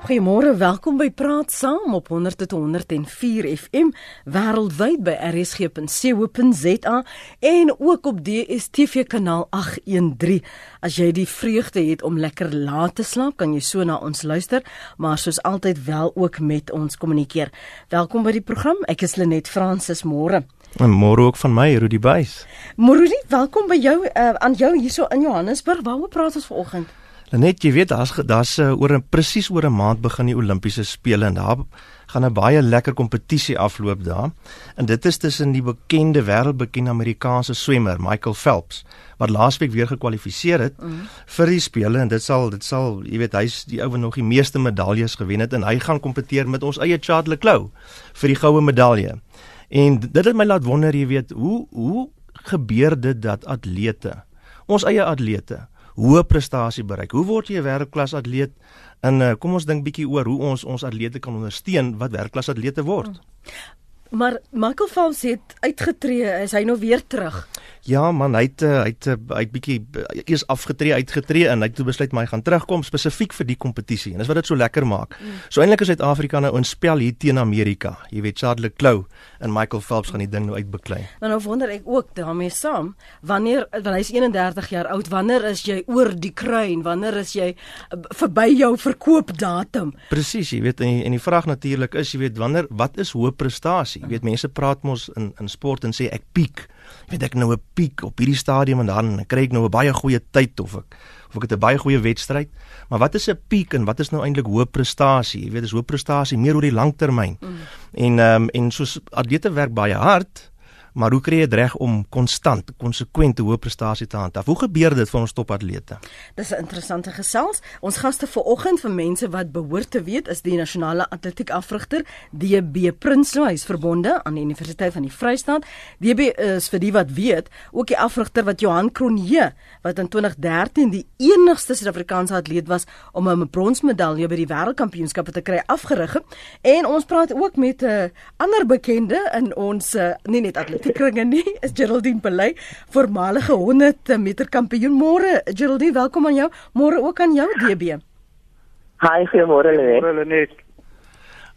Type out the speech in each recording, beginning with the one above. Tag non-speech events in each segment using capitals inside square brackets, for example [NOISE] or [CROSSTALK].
Goeiemôre, welkom by Praat Saam op 100.104 FM wêreldwyd by rsg.co.za en ook op DStv kanaal 813. As jy die vreugde het om lekker laat te slaap, kan jy so na ons luister, maar soos altyd wel ook met ons kommunikeer. Welkom by die program. Ek is Lenet Fransis môre. En môre ook van my, Rudy Buys. Môre, welkom by jou uh, aan jou hierso in Johannesburg. Waaroor praat ons vanoggend? Net jy weet daar's daar's uh, oor 'n presies oor 'n maand begin die Olimpiese spele en daar gaan 'n baie lekker kompetisie afloop daar. En dit is tussen die bekende wêreldbekende Amerikaanse swemmer Michael Phelps wat laasweek weer gekwalifiseer het mm. vir die spele en dit sal dit sal jy weet hy's die ou wat nog die meeste medaljes gewen het en hy gaan kompeteer met ons eie Charles Leclerc vir die goue medalje. En dit het my laat wonder jy weet hoe hoe gebeur dit dat atlete ons eie atlete hoë prestasie bereik. Hoe word jy 'n wêreldklas atleet? En uh, kom ons dink bietjie oor hoe ons ons atlete kan ondersteun wat wêreldklas atlete word. Hmm. Maar Michael Phelps het uitgetree, is hy nou weer terug? Ja man, hy het hy het hy het bietjie eers afgetree, uitgetree en hy het toe besluit my gaan terugkom spesifiek vir die kompetisie. En dis wat dit so lekker maak. Mm. So eintlik is Suid-Afrika nou in spel hier teen Amerika. Jy weet Charles Leclerc en Michael Phelps gaan die ding nou uitbeklei. Maar nou wonder ek ook daarmee saam, wanneer want hy's 31 jaar oud, wanneer is jy oor die kruin? Wanneer is jy verby jou verkoopdatum? Presies, jy weet en die, en die vraag natuurlik is jy weet wanneer wat is hoë prestasie? Jy weet mense praat mos in in sport en sê ek piek weet ek nou 'n piek op hierdie stadium en dan kry ek nou 'n baie goeie tyd of ek of ek het 'n baie goeie wedstryd. Maar wat is 'n piek en wat is nou eintlik hoë prestasie? Jy weet, dis hoë prestasie meer oor die langtermyn. Mm. En ehm um, en soos atlete werk baie hard, Maar hoe kry jy dit reg om konstant, konsekwent 'n hoë prestasie te handhaaf? Hoe gebeur dit vir ons topatlete? Dis 'n interessante gesels. Ons gaste vanoggend vir mense wat behoort te weet is die nasionale atletiek afrigter DB Prinsloo, hy's verbonde aan die Universiteit van die Vrystaat. DB is vir die wat weet, ook die afrigter wat Johan Kronje wat in 2013 die enigste Suid-Afrikaanse atleet was om 'n bronsmedalje by die wêreldkampioenskappe te kry afgerig. En ons praat ook met 'n uh, ander bekende in ons uh, nie net atleet die kringe nie is Geraldine Pelay, voormalige 100 meter kampioen. Môre Geraldine, welkom aan jou. Môre ook aan jou DB. Hi, goeiemôre Lenet. Môre Lenet.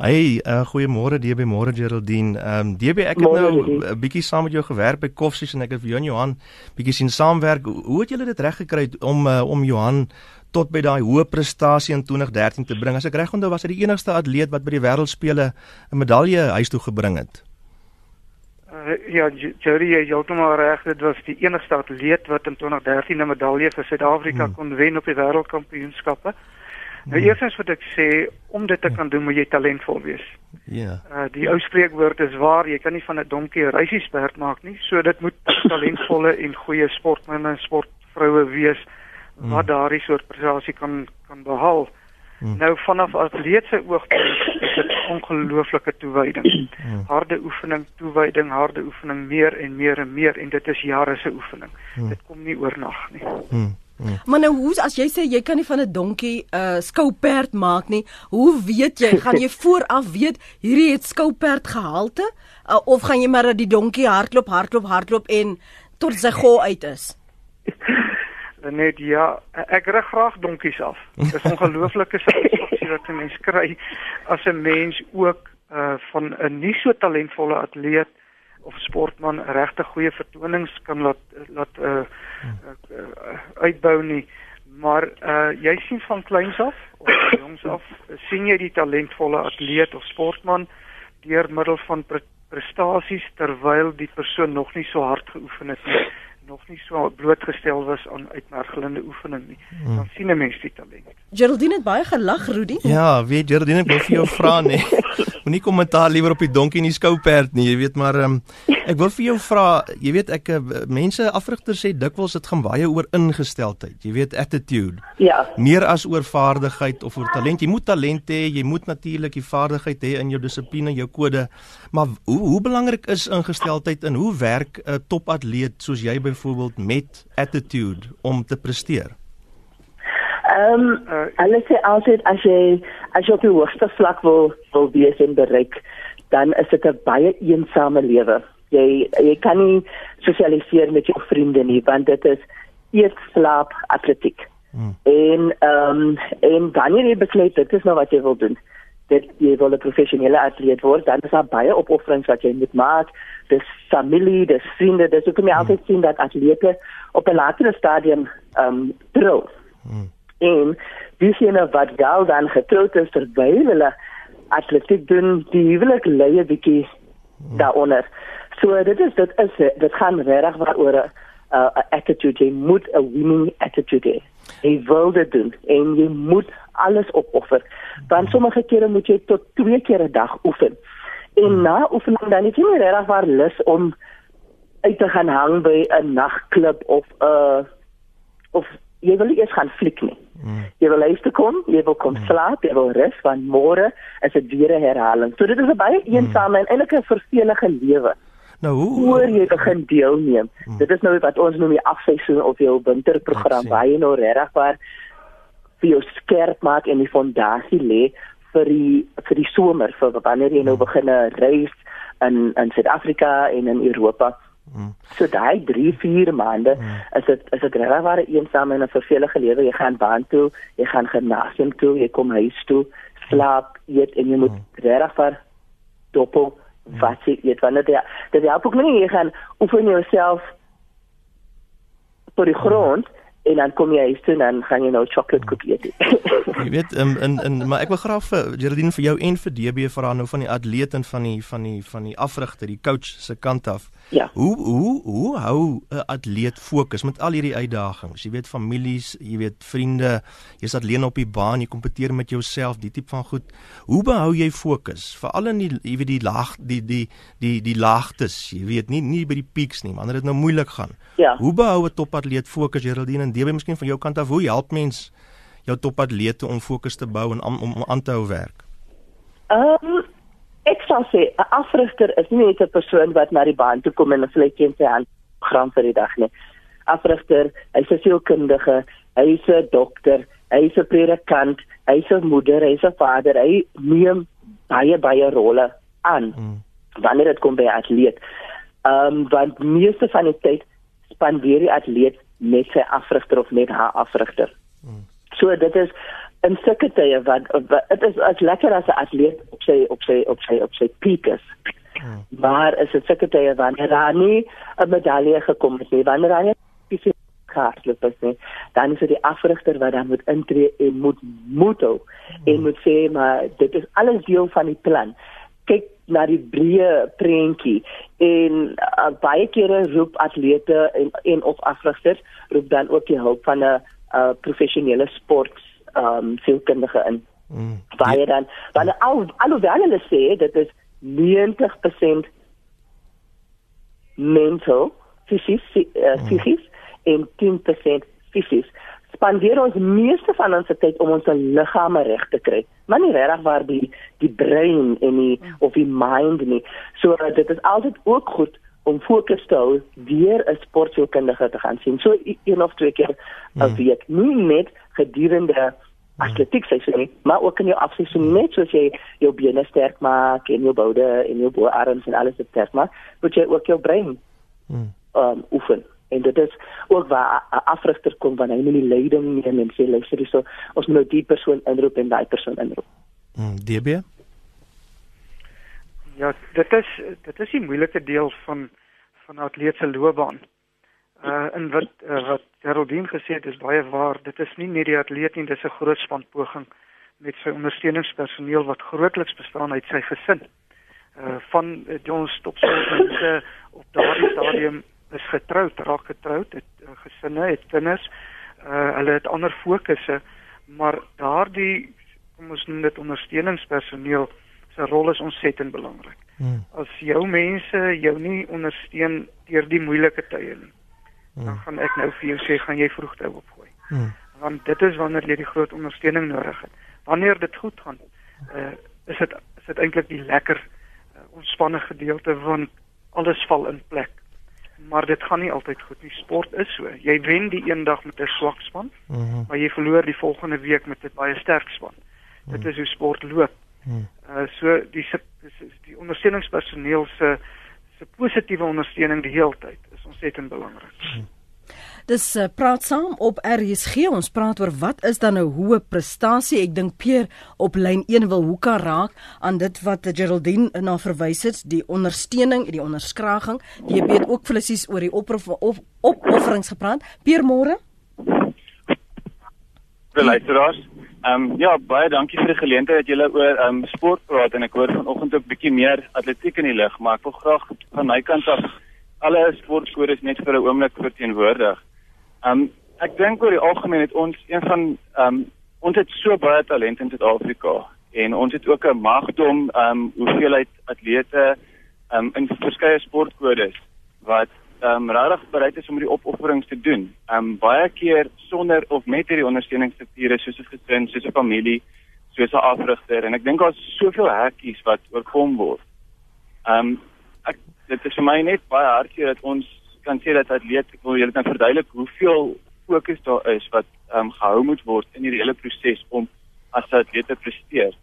Hey, uh, goeiemôre DB, môre Geraldine. Ehm um, DB, ek het Morgen, nou 'n bietjie saam met jou gewerk by Koffsies en ek het vir jou en Johan bietjie sien saamwerk. Hoe het julle dit reg gekry om uh, om Johan tot by daai hoë prestasie in 2013 te bring? As ek reg onthou, was hy die enigste atleet wat by die wêreldspele 'n medalje huis toe gebring het. Uh, ja, Jerry, jy het maar reg, dit was die enigste atleet wat in 2013 'n medalje vir Suid-Afrika hmm. kon wen op die wêreldkampioenskappe. Nou hmm. eerstens wat ek sê, om dit te kan doen, moet jy talentvol wees. Ja. Yeah. Uh die ou spreekwoord is waar, jy kan nie van 'n donkie 'n reisiesperd maak nie. So dit moet [COUGHS] talentvolle en goeie sportmense en sportvroue wees wat hmm. daardie soort prestasie kan kan behaal. Hmm. Nou vanaf atleet se oogpunt is dit ongelooflike toewyding. Hmm. Harde oefening, toewyding, harde oefening meer en meer en meer en dit is jare se oefening. Hmm. Dit kom nie oornag nie. Hmm. Hmm. Maar nou hoe as jy sê jy kan nie van 'n donkie 'n uh, skouperd maak nie, hoe weet jy gaan jy [LAUGHS] vooraf weet hierdie het skouperd gehalte uh, of gaan jy maar dat die donkie hardloop hardloop hardloop en tot sy gou uit is? [LAUGHS] net ja, ek rig graag donkies af. Dit is ongelooflike satisfaksie wat 'n mens kry as 'n mens ook uh van 'n nie so talentvolle atleet of sportman regte goeie vertonings kan laat laat uh, uh, uh uitbou nie. Maar uh jy sien van kleins af of jongs af, sien jy die talentvolle atleet of sportman deur middel van pre prestasies terwyl die persoon nog nie so hard geoefen het nie nog nie so blootgestel was aan uitmergelende oefening nie. Hmm. Dan sien 'n mens die talent. Geraldine het baie gelag, Rudy. Ja, weet Geraldine, ek wil vir jou vra nê. [LAUGHS] Moenie kommentaar liewer op die donkie en die skouperd nie, jy weet maar um, ek wil vir jou vra, jy weet ek eh, mense afrigters sê dikwels dit gaan baie oor ingesteldheid, jy weet attitude. Ja. Meer as oor vaardigheid of oor talent. Jy moet talent hê, jy moet natuurlik die vaardigheid hê in jou dissipline, jou kode. Maar hoe hoe belangrik is ingesteldheid en hoe werk 'n topatleet soos jy by byvoorbeeld met attitude om te presteer? Ehm um, uh, hulle sê altyd as jy as jy op die hoogste vlak wil wil wees en bereik, dan is dit 'n baie eensame lewe. Jy jy kan nie sosialiseer met jou vriende nie want dit is eet slaap atletiek. Mm. En ehm um, en wanneer jy besluit dit is nou wat jy wil doen, dit jy wil 'n professionele atleet word, dan is daar baie opofferings wat jy moet maak. Dis familie, dis vriende, dis ook om jy altyd sien dat atlete op 'n latere stadium ehm um, trou. Mm. En diegene wat wel dan getroud is terwyl hulle atletiek doen, die huwelik lê 'n bietjie mm. daaronder. So dit is dit is dit gaan regtig waaroor 'n uh, attitude jy moet 'n winning attitude hê. Jy wil dit doen en jy moet alles opoffer. Want sommige kere moet jy tot 2 keer 'n dag oefen. En hmm. na oefening dan het jy nie regtig waar lus om uit te gaan hang by 'n nagklub of 'n uh, of jy wil eers gaan fliek nie. Mm. Jy wil huis toe kom, jy wil kom mm. slaap, jy wil rus want môre is dit weer 'n herhaling. So dit is 'n baie eensame mm. en eintlik 'n vervelige lewe. Nou hoe hoe jy begin deelneem. Mm. Dit is nou wat ons noem die afseisoen of jou winterprogram waar jy nou regtig waar vir jou skerp maak en die fondasie lê vir die vir die somer vir wanneer jy nou mm. begin reis in in Suid-Afrika en in Europa. Mm. So daai 3 4 maande mm. is dit is dit regtig waar 'n eensame en 'n vervelige lewe. Jy gaan baan toe, jy gaan gimnasium toe, jy kom huis toe, slaap, eet en jy moet mm. regtig vir doppel mm. wat jy eet wanneer jy dit help ook nie jy gaan oefen jouself tot die grond mm en dan kom jy huis toe dan gaan jy nou chocolate cookie eet. [LAUGHS] jy weet in in in maar ek wil graag vir Geraldine vir jou en vir DB vra nou van die atleet en van die van die van die afrigter, die coach se kant af. Ja. Hoe hoe hoe hou 'n atleet fokus met al hierdie uitdagings? Jy weet families, jy weet vriende, jy's alleen op die baan, jy kompeteer met jouself, die tipe van goed. Hoe behou jy fokus? Veral in die jy weet die laag die die die die laagtes, jy weet nie nie by die peaks nie, wanneer dit nou moeilik gaan. Ja. Hoe behou 'n topatleet fokus, Geraldine? DB miskien van jou kant af, hoe help mens jou topatlete om fokus te bou en om, om aan te hou werk? Ehm um, ek sou sê 'n afrigter is nie net 'n persoon wat na die baan toe kom en 'n vletjie in sy hand gram vir die dag nie. Afrigter, hy's 'n sielkundige, hy's 'n dokter, hy's 'n predikant, hy's 'n moeder, hy's 'n vader, hy neem baie baie rolle aan. Hmm. Wanneer dit kom by atleet. Ehm um, want meeste van die tyd spandeer die atleet met sy afrigter of met haar afrigter. So dit is in sulke tye wat dit is as lekker as 'n atleet op sy op sy op sy op sy peak is. Hmm. Maar is dit sulke tye wanneer daar nie 'n medalje gekom het nie, wanneer daar nie spesifiek kaartloop is nie, dan is dit die afrigter wat dan moet intree en moet moet hou hmm. en moet sê maar dit is alles deel van die plan. Kyk na die breë prentjie en uh, baie kere roep atlete en en of afrigters roep dan ook die hulp van 'n uh, professionele sport ehm um, sielkundige in. Mm. Baie dan dan mm. al alhoewel hulle sê dit is 90% mental fisies uh, fisies mm. en 10% fisies spandeer ons meeste van ons tyd om ons liggame reg te kry. Maar nie regtig waar die die brein en die of die mind nie. So dit is altyd ook goed om fokus te hou weer 'n sportkundige te gaan sien. So een of twee keer 'n hmm. week. Nie net gedurende atletiek seisoen nie, maar ook in jou afseisoen net soos jy jou bene sterk maak en jou boude en jou boarms en alles sterk maak, moet jy ook jou brein hmm. um oefen en dit is ook waar 'n afrigter kom wanneer hy nie leiding neem en sê luister hierso ons moet nou die persoon inroep en daai persoon inroep. Mm, DB? Ja, dit is dit is die moeilike deel van van atleet se loopbaan. Uh en wat uh, wat Geraldine gesê het is baie waar. Dit is nie net die atleet nie, dis 'n groot span poging met sy ondersteuningspersoneel wat grootliks bestaan uit sy gesin. Uh van uh, John Stopsel op daardie stadium is getroud, raak getroud, het uh, gesinne, het kinders. Uh hulle het ander fokusse, maar daardie kom ons noem dit ondersteuningspersoneel se rol is ontsettend belangrik. Hmm. As jou mense jou nie ondersteun deur die moeilike tye nie, hmm. dan gaan ek nou vir jou sê gaan jy vroegte opgooi. Hmm. Want dit is wanneer jy die groot ondersteuning nodig het. Wanneer dit goed gaan, uh is dit is dit eintlik die lekker uh, ontspanne gedeelte want alles val in plek maar dit gaan nie altyd goed nie. Sport is so. Jy wen die een dag met 'n swak span, mm -hmm. maar jy verloor die volgende week met 'n baie sterk span. Mm -hmm. Dit is hoe sport loop. Mm -hmm. Uh so die die ondersteuningspersoneel se se positiewe ondersteuning die hele tyd is ontsettend belangrik. Mm -hmm. Dis uh, praat saam op RSG. Ons praat oor wat is dan 'n hoë prestasie? Ek dink Peer op lyn 1 wil hoeka raak aan dit wat Geraldine na verwys het, die ondersteuning, die onderskraging. Die het ook flissies oor die opofferings gepraat. Peer môre? Luisteraars. Ehm um, ja, baie dankie vir die geleentheid dat julle oor ehm um, sport praat en ek hoor vanoggend ook bietjie meer atletiek in die lig, maar ek wil graag van my kant af alle sportskodes net vir 'n oomblik verteenwoordig. Um ek dink oor die algemeen het ons een van um ons het so baie talent in Suid-Afrika en ons het ook 'n magdom um hoeveelheid atlete um in verskeie sportkodes wat um regtig bereid is om die opofferings te doen. Um baie keer sonder of met hierdie ondersteuningsstrukture soos 'n gesin, soos 'n familie, soos 'n afrigter en ek dink daar's soveel hekkies wat oorkom word. Um ek dit is vir my net baie hartseer dat ons kan sê dat atleet ek wil julle kan verduidelik hoeveel fokus daar is wat ehm um, gehou moet word in hierdie hele proses om as 'n atleet te presteer.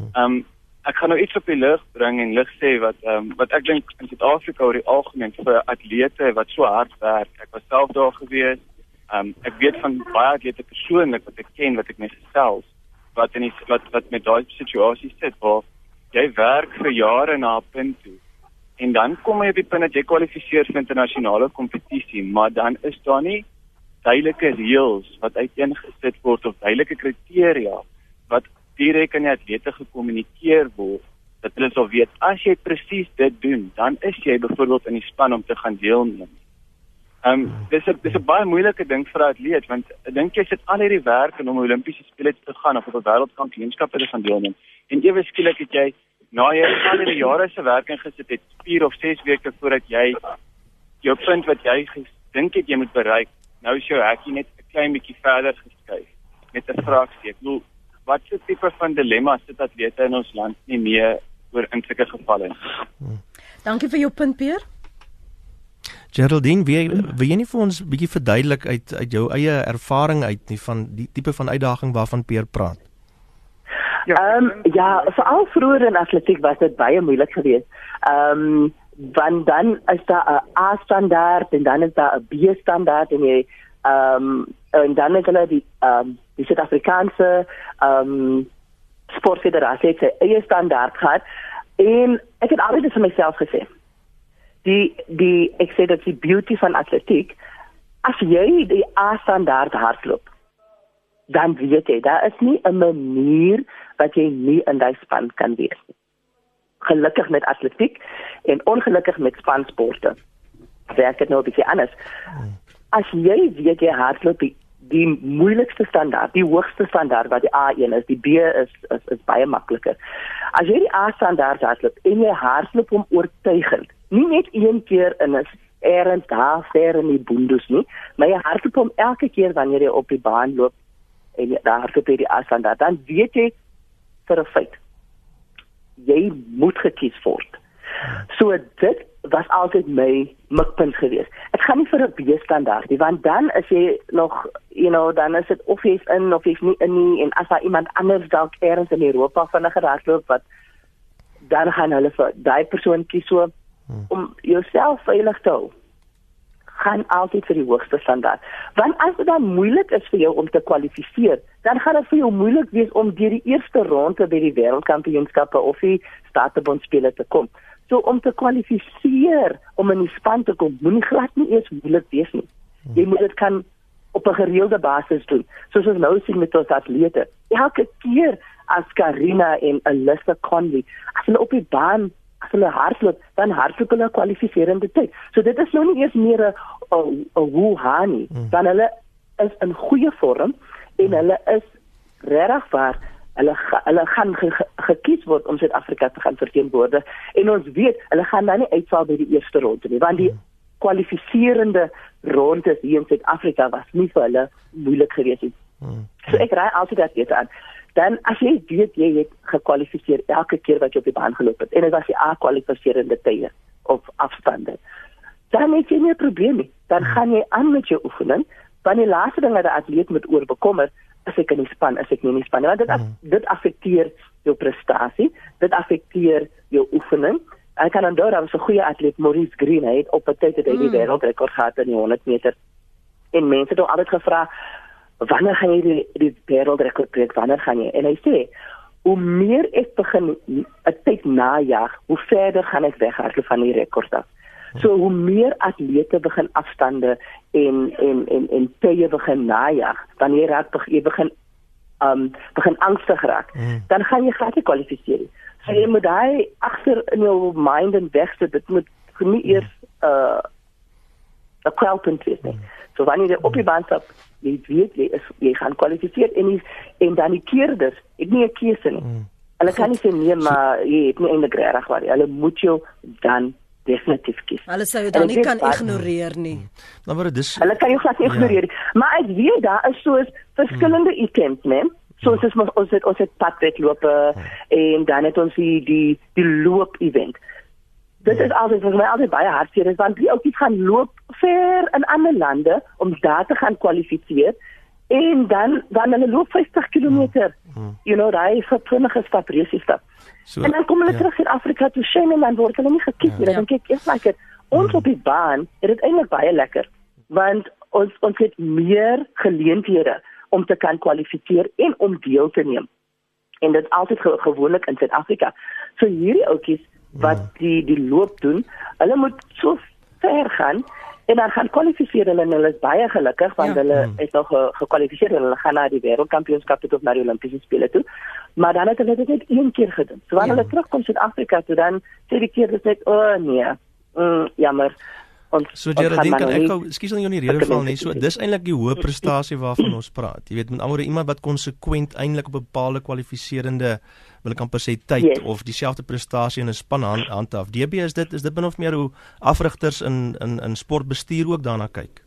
Ehm um, ek gaan nou iets op die lig bring en lig sê wat ehm um, wat ek dink in Suid-Afrika oor die algemeen vir atlete wat so hard werk. Ek was self daar gewees. Ehm um, ek weet van baie atlete persoonlik wat ek ken wat ek mes self wat in die, wat wat met daai situasie sit waar jy werk vir jare na 'n punt toe en dan kom jy op die punt dat jy kwalifiseer vir internasionale kompetisie, maar dan is daar nie duidelike reëls wat uiteengesit word of duidelike kriteria wat direk aan die atlete gekommunikeer word dat hulle sal weet as jy presies dit doen, dan is jy byvoorbeeld in die span om te gaan deelneem. Ehm um, dis 'n dis 'n baie moeilike ding vir 'n atleet want ek dink jy sit al hierdie werk in om Olimpiese spele te gaan of op 'n wêreldkampioenskap te gaan deelneem en ewe skielik het jy na jy al die jare se werk ingesit het, 4 of 6 weke voordat jy jou punt wat jy dink het jy moet bereik, nou is jou hekkie net 'n klein bietjie verder geskuif met 'n vraagsteek. Ek bedoel, wat se tipe van dilemma sit atlete in ons land nie meer oor in sulke gevalle nie? Hmm. Dankie vir jou punt, Peer. Geraldine, wie wie jy nie vir ons bietjie verduidelik uit uit jou eie ervaring uit nie van die tipe van uitdaging waarvan Peer praat? Ja, ehm um, ja, veral vroeër in atletiek was dit baie moeilik geweest. Ehm um, want dan is daar 'n A standaard en dan is daar 'n B standaard en jy ehm um, en dan is hulle die ehm um, die Suid-Afrikaanse ehm um, sportfederasie het sy eie standaard gehad. En ek het altyd vir myself gesê. Die die ek sê dat die beauty van atletiek. As jy die A standaard hardloop dan weet jy daar is nie 'n manier wat jy nie in daai span kan wees nie. Gelukkig met atletiek en ongelukkig met spansporte. Werk dit nou 'n bietjie anders. As jy weet jy hardloop die, die moeilikste standaard, die hoogste standaard wat die A1 is, die B is is, is baie makliker. As jy die A standaard hardloop en jy hardloop om oortuigend, nie net een keer in 'n erend daar ver in die boondes nie, maar jy hardloop om elke keer wanneer jy op die baan loop en daar hardloop jy die A standaard, dan weet jy vir 'n feit. Jy moet gekies word. So dit was altyd my mikpunt geweest. Ek gaan nie vir 'n B-standaard nie, want dan is jy nog, you know, dan is dit of jy's in of jy's nie in nie en as daar iemand anders dalk eers in Europa vinniger hardloop wat dan gaan hulle vir daai persoon kies so hmm. om jouself veilig te hou gaan altyd vir die hoogste standaard. Want as dit dan moeilik is vir jou om te kwalifiseer, dan gaan dit vir jou moeilik wees om deur die eerste ronde by die wêreldkampioenskappe of die staatebondspele te kom. So om te kwalifiseer om in die span te kom, moenie glad nie eers moeilik wees nie. Jy moet dit kan op 'n gereelde basis doen. Soos ons nou sien met ons atlete. Elke keer as Karina en Alyssa Conley, as hulle op die baan as hulle hardloop, dan hardloop hulle kwalifiserende tyd. So dit is nou nie eers meer 'n 'n 'n nie, hmm. dan hulle is in goeie vorm en hmm. hulle is regtig waar hulle hulle gaan ge, ge, gekies word om Suid-Afrika te gaan verteenwoordig en ons weet hulle gaan dan nie uitval by die eerste ronde nie want die hmm. kwalifiserende rondes hier in Suid-Afrika was nie vir hulle moeilik geweest nie. So ek raai altyd dat dit aan dan as jy weet jy het gekwalifiseer elke keer wat jy op die baan geloop het en dit was die A kwalifiserende tye of afstande dan het jy nie 'n probleem nie dan hmm. gaan jy aan met jou oefening want die laaste ding wat 'n atleet moet oorbekommer is ek in die span is ek nie in die span want dit hmm. dit affekteer jou prestasie dit affekteer jou oefening ek kan onthou dat 'n goeie atleet Maurice Green het op 'n tyd het hy die hmm. wêreldrekord gehad in die 100 meter En mense het hom altyd gevra wanneer gaan jy die, die wêreldrekord breek? Wanneer gaan jy? En hy sê hoe meer ek begin 'n tyd najag, hoe verder gaan ek weghardloop van die rekord af. So hoe meer atlete begin afstande en en en en tye begin najag, dan jy raak jy begin um begin angstig raak, mm. dan gaan jy glad nie kwalifiseer nie. So jy moet daai agter in jou mind en wegsit, dit moet nie eers uh 'n kwelpunt wees nie. So wanneer jy op die baan stap, jy weet jy is jy gaan kwalifiseer en jy, en dan die keerders, ek nie 'n keuse nie. Mm. Hulle kan nie sê nee, maar jy het nie eintlik reg waar jy. Hulle moet jou dan definitief kies. Hulle sou dan nie kan ignoreer nie. Nou maar dis Hulle kan jou glad nie ja. ignoreer nie. Maar ek weet daar is soos verskillende mm. items, né? Soos is ons ons het ons het padwedlope mm. en dan het ons die die die loop event. Dit is altyd vir my altyd baie hartseer is want die ouetjies gaan loop ver in ander lande om daar te gaan kwalifiseer en dan dan hulle loop 50 km. Mm. You know, daai is 'n vinnige stap, resie stap. So, en dan kom hulle ja. terug in Afrika toe sien en dan word hulle nie gekies nie. Ja. Dan kyk ek like dit. Ons mm. op die baan, het dit eintlik baie lekker want ons ons het meer geleenthede om te kan kwalifiseer en om deel te neem. En dit altyd ge gewoonlik in Suid-Afrika. So hierdie ouetjies wat ja. die die loop doen, hulle moet so ver gaan en dan gaan kwalifiseer hulle en hulle is baie gelukkig want ja. hulle het nog gekwalifiseer en hulle gaan na die wêreldkampioenskap toe of na die Olimpiese spele toe. Maar dan het hulle dit net een keer gedoen. So wanneer ja. hulle terugkom Suid-Afrika toe dan sê die keer dit net o oh, nee. Mm, jammer. Ons, so Geraldine kan ek gou ekskuus aan jou nie rede val nie. So dis eintlik die hoë prestasie waarvan ons praat. Jy weet met almal iemand wat konsekwent eintlik op 'n bepaalde kwalifiserende wil ek amper sê tyd yes. of dieselfde prestasie in 'n span hand, handhaaf. DB is dit is dit min of meer hoe afrigters in in in sportbestuur ook daarna kyk.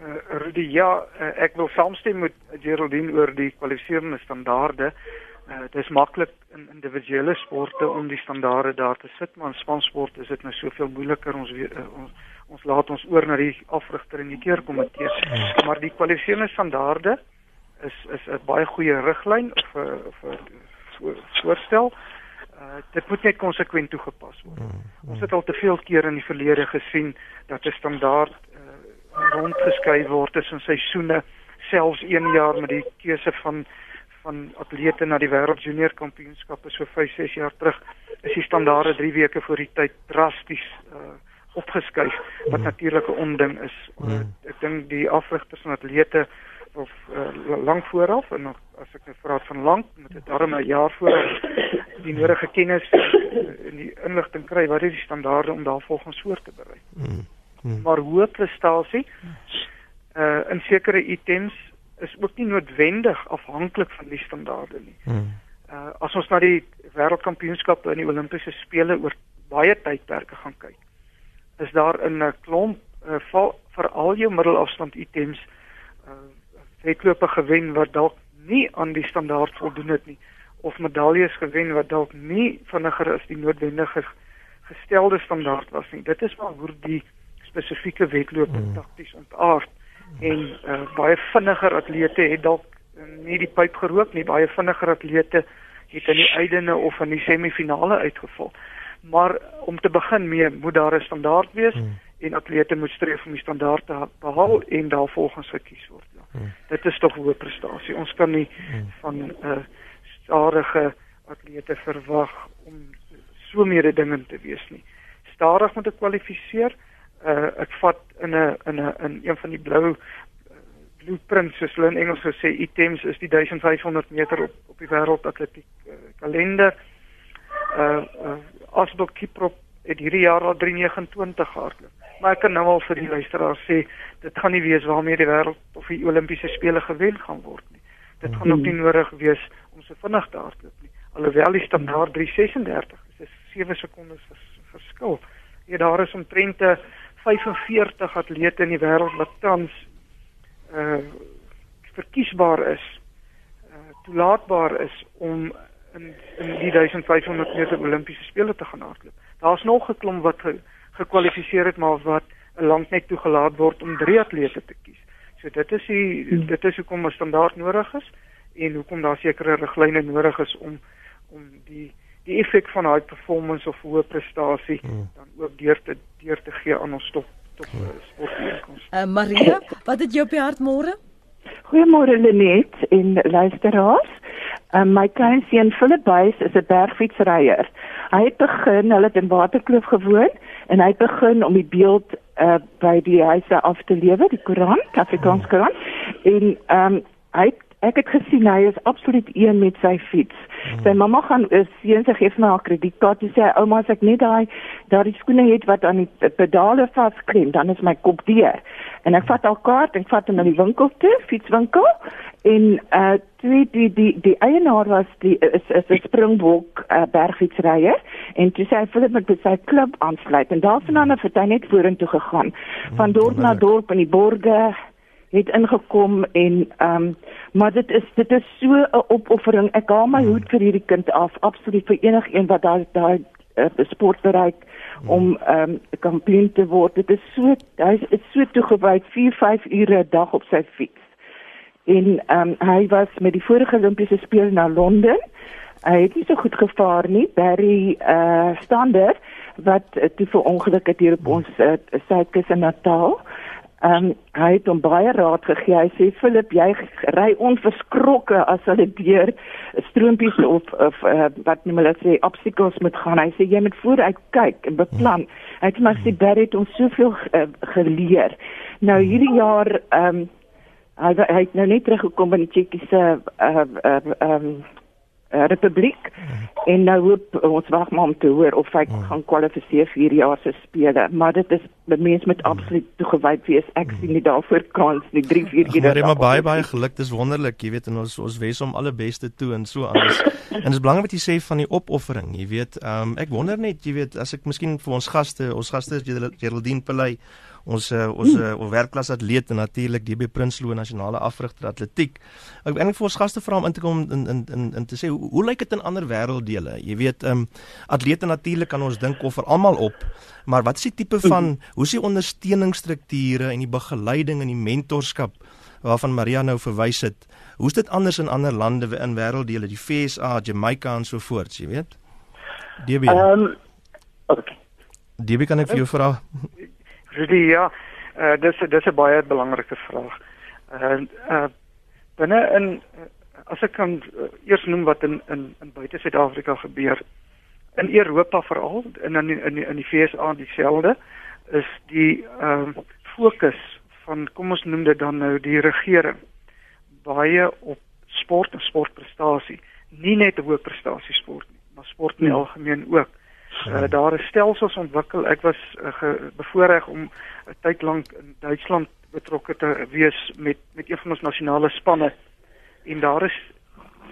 Uh, Rudy, ja, uh, ek wil saamstem met Geraldine oor die kwalifiserende standaarde. Uh, dit is maklik in individuele sporte om die standaarde daar te sit, maar in spansport is dit nou soveel moeiliker. Ons weet uh, ons ons laat ons oor na die afrigter en die keurkomitee. Ja. Maar die kwalifiserende standaarde is is 'n baie goeie riglyn of 'n voorstel. Uh, dit moet net konsekwent toegepas word. Mm, mm. Ons het al te veel keer in die verlede gesien dat 'n standaard uh, rondgeskryf word tussen seisoene, selfs 1 jaar met die keuse van van atlete na die wêreld junior kampioenskappe so 5, 6 jaar terug is die standaarde 3 weke voor die tyd drasties uh opgeskuif wat mm. natuurlik 'n onding is. Uh, ek dink die afrigters en atlete of uh, lank vooraf en nog as ek net praat van lank moet dit darm 'n jaar vooraf die nodige kennis uh, en die inligting kry wat is die standaarde om daar volgens voor te berei. Mm. Mm. Maar hoë prestasie uh in sekere items is ook nie noodwendig afhanklik van die standaarde nie. Hmm. Uh as ons na die wêreldkampioenskappe en die Olimpiese spele oor baie tydperke gaan kyk, is daar in 'n klomp uh, vir al jou middelafstand items uh wedlope gewen wat dalk nie aan die standaard voldoen het nie of medaljes gewen wat dalk nie vinniger as die noodwendige gestelde standaard was nie. Dit is maar hoe die spesifieke wedlope hmm. takties ontaard en uh, baie vinniger atlete het dalk nie die pyp gerook nie baie vinniger atlete het in die eindene of in die semifinale uitgeval maar om te begin mee moet daar 'n standaard wees hmm. en atlete moet streef om die standaard te behaal en daarvolgens gekies word. Hmm. dit is tog hoë prestasie ons kan nie hmm. van 'n uh, stadige atlete verwag om so meer dinge te wees nie stadig moet ek kwalifiseer uh, ek vat in 'n in 'n in een van die blou uh, blueprints soos hulle in Engels sou sê items is die 1500 meter op op die wêreld atletiek uh, kalender. Uh, uh Asbel Kiprop het hierdie jaar al 329 gehardloop. Maar ek kan nou al vir die luisteraars sê dit gaan nie wees waarmee die wêreld of die Olimpiese spele gewen gaan word nie. Dit gaan ook nie mhm. nodig wees om so vinnig te hardloop nie. Alhoewel die standaard 336 is, is 7 sekondes vers, verskil. Ja daar is omtrent 'n 45 atlete in die wêreld wat tans uh verkiesbaar is, uh toelaatbaar is om in in die 1500 meter Olimpiese spele te gaan hardloop. Daar's nog 'n klomp wat ge, gekwalifiseer het maar wat lank net toegelaat word om drie atlete te kies. So dit is die hmm. dit is hoekom 'n standaard nodig is en hoekom daar sekere riglyne nodig is om om die die effek van high performance of hoë prestasie hmm. dan ook deur te deur te gee aan ons top top uh, sportbijeenkomste. Uh, Maria, wat het jy op die hart môre? Goeiemôre Lenet en luisteraars. Um, my kleinseun Philip Buys is 'n bergfietsryer. Hy het begin, hulle het in Waterkloof gewoon en hy het begin om die beeld uh, by die huise af te lewe, die Koran, Afrikaans Koran. En ehm um, hy het ek het gesien hy is absoluut een met sy fiets. Mm. Sy mamma gaan uh, seun sy gee vir my haar kredietkaart en sê ouma as ek net daai daai skoene het wat aan die pedale vasklem, dan is my kop deur. En ek vat haar kaart en vat hom na die winkel toe, fietswinkel en uh twee die die die eienaar was die is is 'n springbok uh, bergfietsryer en toe sê hy vir hom met sy klub aansluit en daarvan af het hy net vorentoe gegaan van dorp na dorp in die borge het ingekom en ehm um, maar dit is dit is so 'n opoffering. Ek haal my hoed vir hierdie kind af, absoluut vir enigiemand wat daai daai uh, sport bereik om ehm um, kampioen te word. Dit is so hy is so toegewy 4, 5 ure 'n dag op sy fiets. En ehm um, hy was met die vorige Olimpiese spele na Londen. Hy het nie so goed gevaar nie. Barry uh Standard wat uh, toe vir ongeluk het hier op ons uh, suidkus in Natal. Ehm um, hy het hom baie raad gegee. Hy sê Philip, jy ry onverskrokke as hulle deur stroompies of of uh, wat noem hulle sê obstacles moet gaan. Hy sê jy moet vooruit kyk en beplan. Hy het maar sê Barry het ons soveel uh, geleer. Nou hierdie jaar ehm um, hy, hy het nou net teruggekom van die Tsjechiese ehm uh, uh, um, uh, Republiek en nou hoop ons wag maar om te hoor of hy Hmm. gaan kwalifiseer vir hierdie jaar se spele maar dit is die mens met absoluut toegewyd wees ek sien nie daarvoor kans nie 3 4 Ag, keer Maar maar baie baie geluk. Dis wonderlik, jy weet, en ons ons wens hom alle beste toe en so anders. [LAUGHS] en dit is belangrik wat jy sê van die opoffering, jy weet. Ehm um, ek wonder net, jy weet, as ek miskien vir ons gaste, ons gaste is Gerald- Geraldine Pelay, ons uh, ons uh, ons werkklas atleet en natuurlik DB Prinsloo nasionale afrigter atletiek. Ek wil eintlik vir ons gaste vra om in te kom in in in, in te sê hoe, hoe lyk dit in ander wêrelddele? Jy weet, ehm um, atlete natuurlik kan ons dink offer almal op. Maar wat is die tipe van hoe is die ondersteuningsstrukture en die begeleiding en die mentorskap waarvan Maria nou verwys het? Hoe is dit anders in ander lande in wêrelddele, die FSA, Jamaica en so voort, jy weet? DB. Ehm um, okay. DB kan ek vir jou vra? Rudy, ja, uh, dis dis 'n baie belangrike vraag. Uh uh binne in uh, as ek kan uh, eers noem wat in in in buite Suid-Afrika gebeur in Europa veral en in in in die FSA dieselfde is die ehm uh, fokus van kom ons noem dit dan nou die regering baie op sport en sportprestasie nie net hoë prestasie sport nie maar sport in die algemeen ook. Uh, daar is stelsels ontwikkel. Ek was uh, bevoorreg om 'n tyd lank in Duitsland betrokke te wees met met een van ons nasionale spanne. En daar is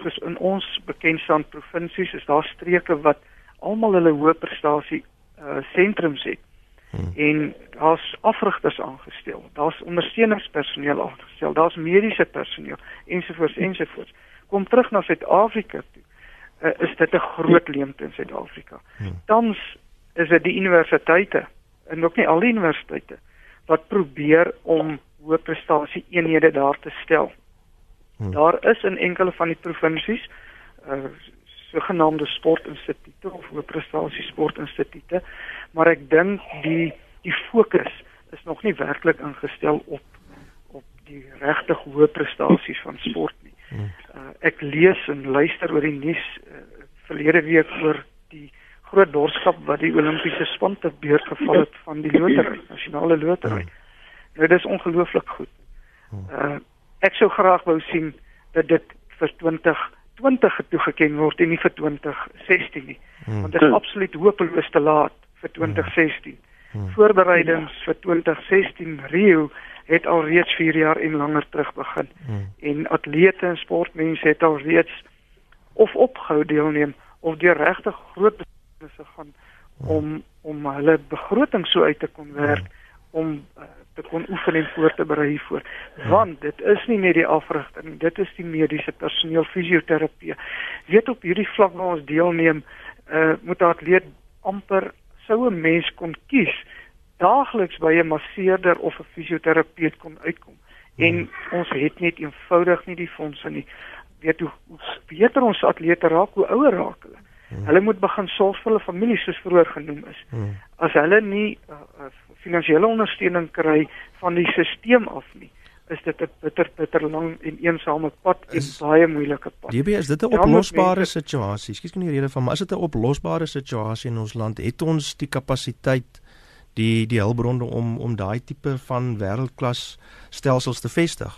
soos in ons bekendstand provinsies is daar streke wat almal hulle hoë prestasie uh sentrums het. Hmm. En daar's afrigters aangestel. Daar's ondersteuningspersoneel aangestel. Daar's mediese personeel ensovoorts ensovoorts. Kom terug na Suid-Afrika toe. Uh, is dit 'n groot leemte in Suid-Afrika. Hmm. Tans is dit die universiteite en ook nie al die universiteite wat probeer om hoë prestasie eenhede daar te stel. Hmm. Daar is in enkele van die provinsies uh sogenaamde sportinstitute of hoë prestasie sportinstitute, maar ek dink die die fokus is nog nie werklik ingestel op op die regtig hoë prestasies van sport nie. Hmm. Uh, ek lees en luister oor die nuus uh, verlede week oor die groot borgskap wat die Olimpiese span te beurt geval het van die lotery, nasionale lotery. Nou dis ongelooflik goed. Uh ek sou graag wou sien dat dit vir 2020 toegeken word en nie vir 2016 nie. Hmm. Want dit is absoluut hopeloos te laat vir 2016. Voorbereidings vir 2016 Rio het al reeds 4 jaar en langer terug begin. Hmm. en atlete en sportmense het al reeds of opgehou deelneem of deur regtig groot beslissings gaan om om hulle begroting so uit te kon werk om uh, te kon oefen en voor te berei hiervoor. Want dit is nie net die afrigting dit is die mediese personeel fisioterapie weet op hierdie vlak waar ons deelneem uh, moet 'n atleet amper sou 'n mens kon kies daagliks by 'n masseerder of 'n fisioterapeut kon uitkom. En ons het net eenvoudig nie die fondse nie. Weet hoe, hoe beter ons atlete raak hoe ouer raak hulle. Hulle moet begin sorg vir hulle familie soos vroeër genoem is. Hmm. as hulle nie uh, uh, finansiële ondersteuning kry van die stelsel af nie is dit 'n bitter bitter lang en eensame pad en is, baie moeilike pad. DB is dit 'n oplosbare situasie. Ekskuus kan nie rede van, maar is dit 'n oplosbare situasie in ons land? Het ons die kapasiteit die die hulpbronne om om daai tipe van wêreldklas stelsels te vestig?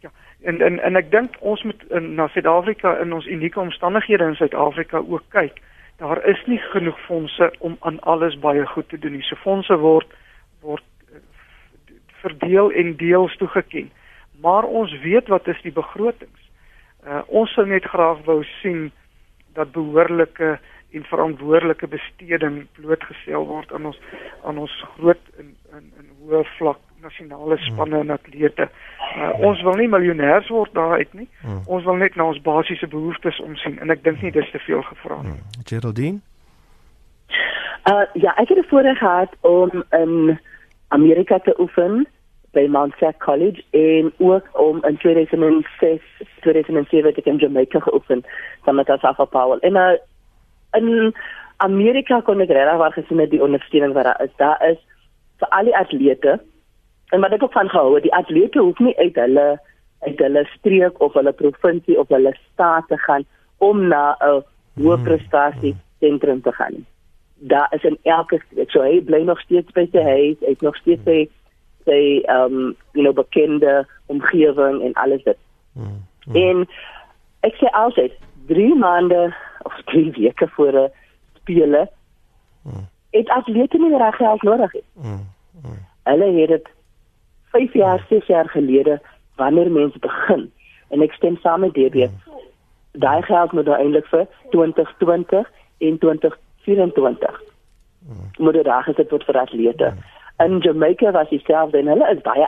Ja, en en en ek dink ons moet in na Suid-Afrika in ons unieke omstandighede in Suid-Afrika ook kyk. Daar is nie genoeg fondse om aan alles baie goed te doen nie. So fondse word verdeel en deels toegeken. Maar ons weet wat is die begrotings. Uh ons sou net graag wou sien dat behoorlike en verantwoordelike besteding blootgestel word aan ons aan ons groot in in in hoë vlak nasionale hmm. spanne en atlete. Uh, ons wil nie miljonêers word daaruit nie. Hmm. Ons wil net na ons basiese behoeftes omsien en ek dink nie dis te veel gevra nie. Hmm. Geraldine? Uh ja, ek het voorheen gehad om in Amerika te oefen by Mount Sac College en ook om in 2006 2007 te in Jamaica geoefen saam met Asafa Powell. En uh, in Amerika kon ek regtig waar gesien het die ondersteuning wat daar is. Daar is vir al die atlete en wat ek ook van gehou het, die atlete hoef nie uit hulle uit hulle streek of hulle provinsie of hulle staat te gaan om na 'n hoë hmm. prestasie sentrum te gaan. Daar is in elke so hy bly nog steeds by sy huis, hy het nog steeds sy sy ehm um, you know bekende omgewing en alles dit. Mm, mm. En ek sê altyd 3 maande of 3 weke voor 'n spele mm. het atlete nie reg geld nodig nie. Mm, mm. Hulle het dit 5 jaar, 6 jaar gelede wanneer mense begin en ek stem saam met DB. Mm. Daai geld moet eintlik vir 2020 en 2024. Mm. Moet dit reg gesit word vir atlete. Mm in Jamaica was dieselfde en hulle is baie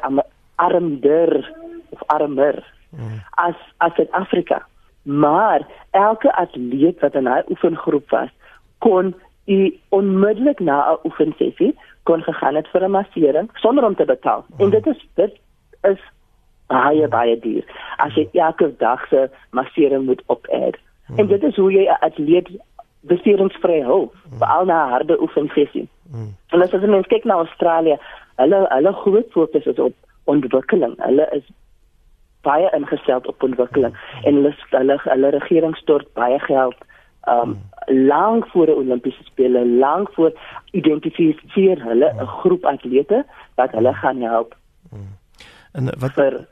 armer of armer mm. as as in Afrika. Maar elke atleet wat in hy oefengroep was, kon u onmiddellik na 'n oefensessie kon gegaan het vir 'n massering sonder om te betaal. Mm. En dit is dit is baie baie duur. As jy elke dag se massering moet oped. Mm. En dit is hoe jy 'n atleet beseringsvry hou, mm. veral na harde oefensessie. Mm. En as jy kyk na Australië, hulle hulle groot fokus is op ontwikkeling. Hulle is baie ingestel op ontwikkeling mm. en hulle hulle, hulle regering stort baie geld um mm. lank voor die Olimpiese spele, lank voor identifiseer hulle 'n mm. groep atlete wat hulle gaan help. Mm. En wat vir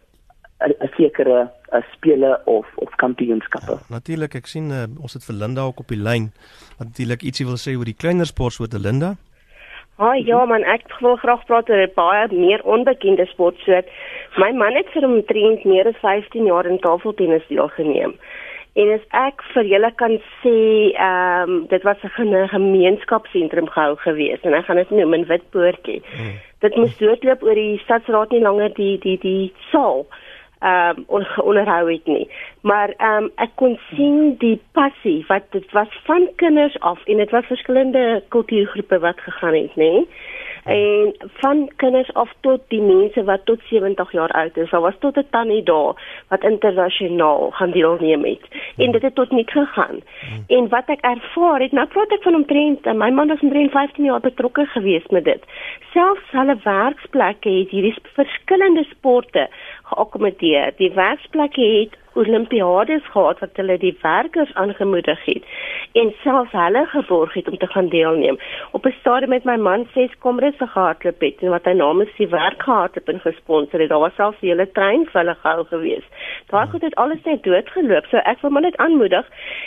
'n sekere spele of of kampioenskappe. Ja, natuurlik, ek sien uh, ons het vir Linda ook op die lyn. Natuurlik ietsie wil sê oor die kleiner sportsoorte Linda. Ah ja man, ek wil graag praat oor 'n baie meer onbekende sportsoort. My man het vir omtrent meer as 15 jaar in tafeltennis deelgeneem. En as ek vir julle kan sê, ehm um, dit was 'n gemeenskapsentrum gehou gewees en ek gaan dit noem in Witpoortjie. Hmm. Dit moes doodloop oor die stadsraad nie langer die die die saal ehm um, onderhou het nie. Maar ehm um, ek kon sien die passie wat dit was van kinders af en dit was verskillende kultuurgroepe wat gegaan het, nê. Nee? En van kinders af tot die mense wat tot 70 jaar oud is. Daar was tot 'n tannie daar wat internasionaal gaan deelneem het en dit het tot nik gegaan. Hmm. En wat ek ervaar het, nou praat ek van omtrent my man was omtrent 15 jaar betrokke geweest met dit. Selfs hulle werksplekke het hierdie verskillende sporte geakkommodeer. Die werksplekke het Olimpiades gehad wat hulle die werkers aangemoedig het en selfs hulle geborg het om te gaan deelneem. Op 'n stadium met my man ses komrisse gehardloop het en wat hy namens die werk gehad het en gesponsor het. Daar was selfs hele trein vir hulle gehou gewees. Daar het dit alles net doodgeloop. So ek wil maar net aanmoedig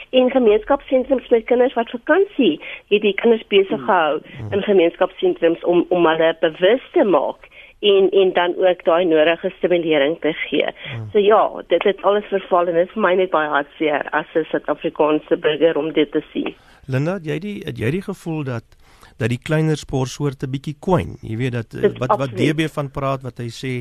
en gemeenskapssentrums met kinders wat vakansie het die kinders besig gehou in gemeenskapssentrums om om hulle bewus te maak en en dan ook daai nodige stimulering te gee. Hmm. So ja, dit het alles verval en dit is vir my net baie hartseer as 'n Suid-Afrikaanse burger om dit te sien. Linda, jy die het jy die gevoel dat dat die kleiner sportsoorte bietjie kwyn. Jy weet dat dit wat wat DB van praat wat hy sê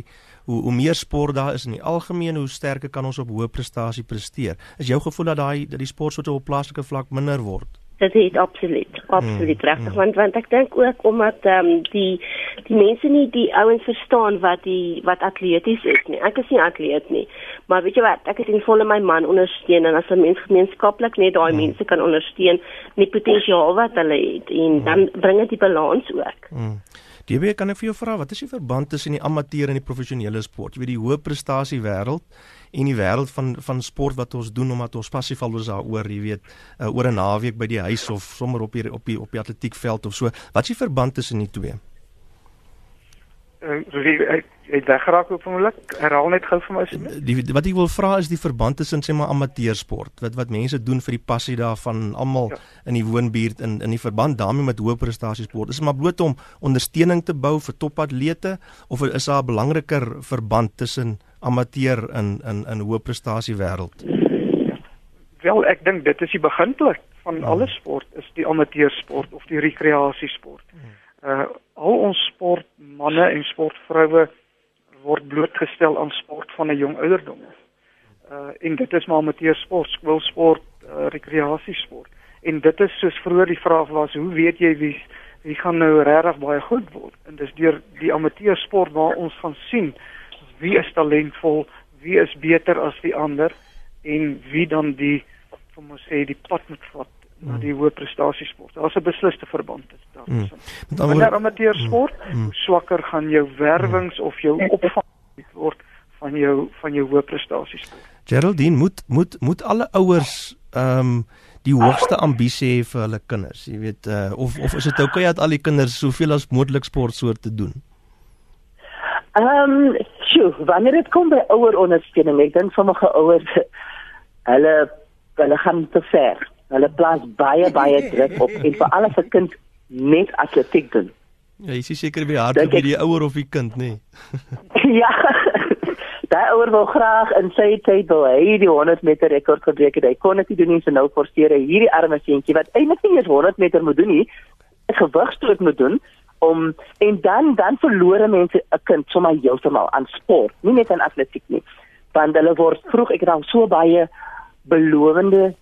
hoe hoe meer sport daar is in die algemeen hoe sterker kan ons op hoë prestasie presteer. Is jou gevoel dat daai dat die sportsoorte op plaaslike vlak minder word? Dit is absoluut absoluut mm, regtig mm. want want ek dink ook omdat ehm um, die die mense nie die ouens verstaan wat die wat atleties is nie ek is nie atleet nie maar weet jy wat ek het in volle my man ondersteun en as 'n mens gemeenskaplik net daai mm. mense kan ondersteun met potensiaal wat hulle het en mm. dan bring dit die balans ook mm. DB, kan ek vir jou vra wat is die verband tussen die amateur en die professionele sport? Jy weet die hoë prestasie wêreld en die wêreld van van sport wat ons doen omdat ons passief al oor daaroor, jy weet, uh, oor 'n naweek by die huis of sommer op die op die op die atletiekveld of so. Wat is die verband tussen die twee? Uh, ek het weggeraak op 'n oomblik. Herhaal net gou vir my asseblief. Die wat ek wil vra is die verband tussen sê maar amateursport, wat wat mense doen vir die passie daarvan almal ja. in die woonbuurt in in die verband daarmee met hoë prestasie sport. Is dit maar bloot om ondersteuning te bou vir topatlete of is daar 'n belangriker verband tussen amateur in in in hoë prestasie wêreld? Wel, ek dink dit is die beginpunt van ja. alle sport is die amateursport of die rekreasiesport. Uh al ons sportmense en sportvroue word blootgestel aan sport van 'n jong ouderdom. Uh en dit is maar amateursport, skoolsport, uh, rekreasiesport. En dit is soos vroeër die vraag was, hoe weet jy wie wie gaan nou regtig baie goed word? En dis deur die amateursport waar ons gaan sien wie is talentvol, wie is beter as die ander en wie dan die kom ons sê die pad moet vat na die hoë prestasiesport. Daar's 'n besliste verband daar. Mm. Met ander amateur sport, mm. hoe swakker gaan jou werwings mm. of jou opvang word van jou van jou hoë prestasiesport. Geraldine moet moet moet alle ouers ehm um, die hoogste ambisie hê vir hulle kinders. Jy weet uh, of of is dit oukei okay dat al die kinders soveel as moontlik sportsoorte doen? Ehm, um, sjoe, wanneer dit kom by ouer ondersteuning, ek dink sommige ouers hulle hulle gaan te ver. Hulle plaas baie baie druk op en vir alles 'n kind net atletiek doen. Ja, jy is seker by hart by die ouer of die kind, nê? Nee. [LAUGHS] ja. Daai ouer wil graag in sy tyd wil hy die 100 meter rekord gebreek het. Hy kon dit nie doen nie, so nou forceer hy hierdie arme seentjie wat eintlik nie eens 100 meter moet doen nie, 'n gewigstoot moet doen om en dan dan verloor mense 'n kind sommer heeltemal aan sport, nie net aan atletiek nie. Want hulle word vroeg ek het al so baie belowende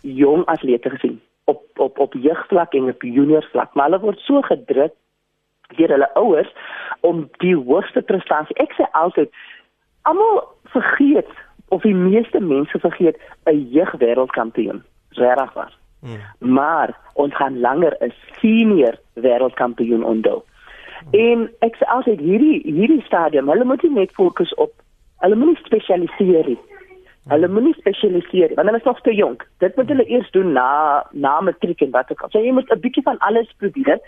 jong atlete gesien op op op jeugvlak en op juniorvlak, maar hulle word so gedruk deur hulle ouers om die hoogste prestasie. Ek sê altyd almal vergeet of die meeste mense vergeet 'n jeugwêreldkampioen. Regtig waar. Hmm. Maar ons gaan langer 'n senior wêreldkampioen onthou. Hmm. En ek sê altyd hierdie hierdie stadium, hulle moet nie net fokus op hulle moet nie spesialiseer nie. Hulle moet nie spesialiseer want hulle is nog te jonk. Dit moet hulle eers doen na na matriek en wat ook al. So jy moet 'n bietjie van alles probeer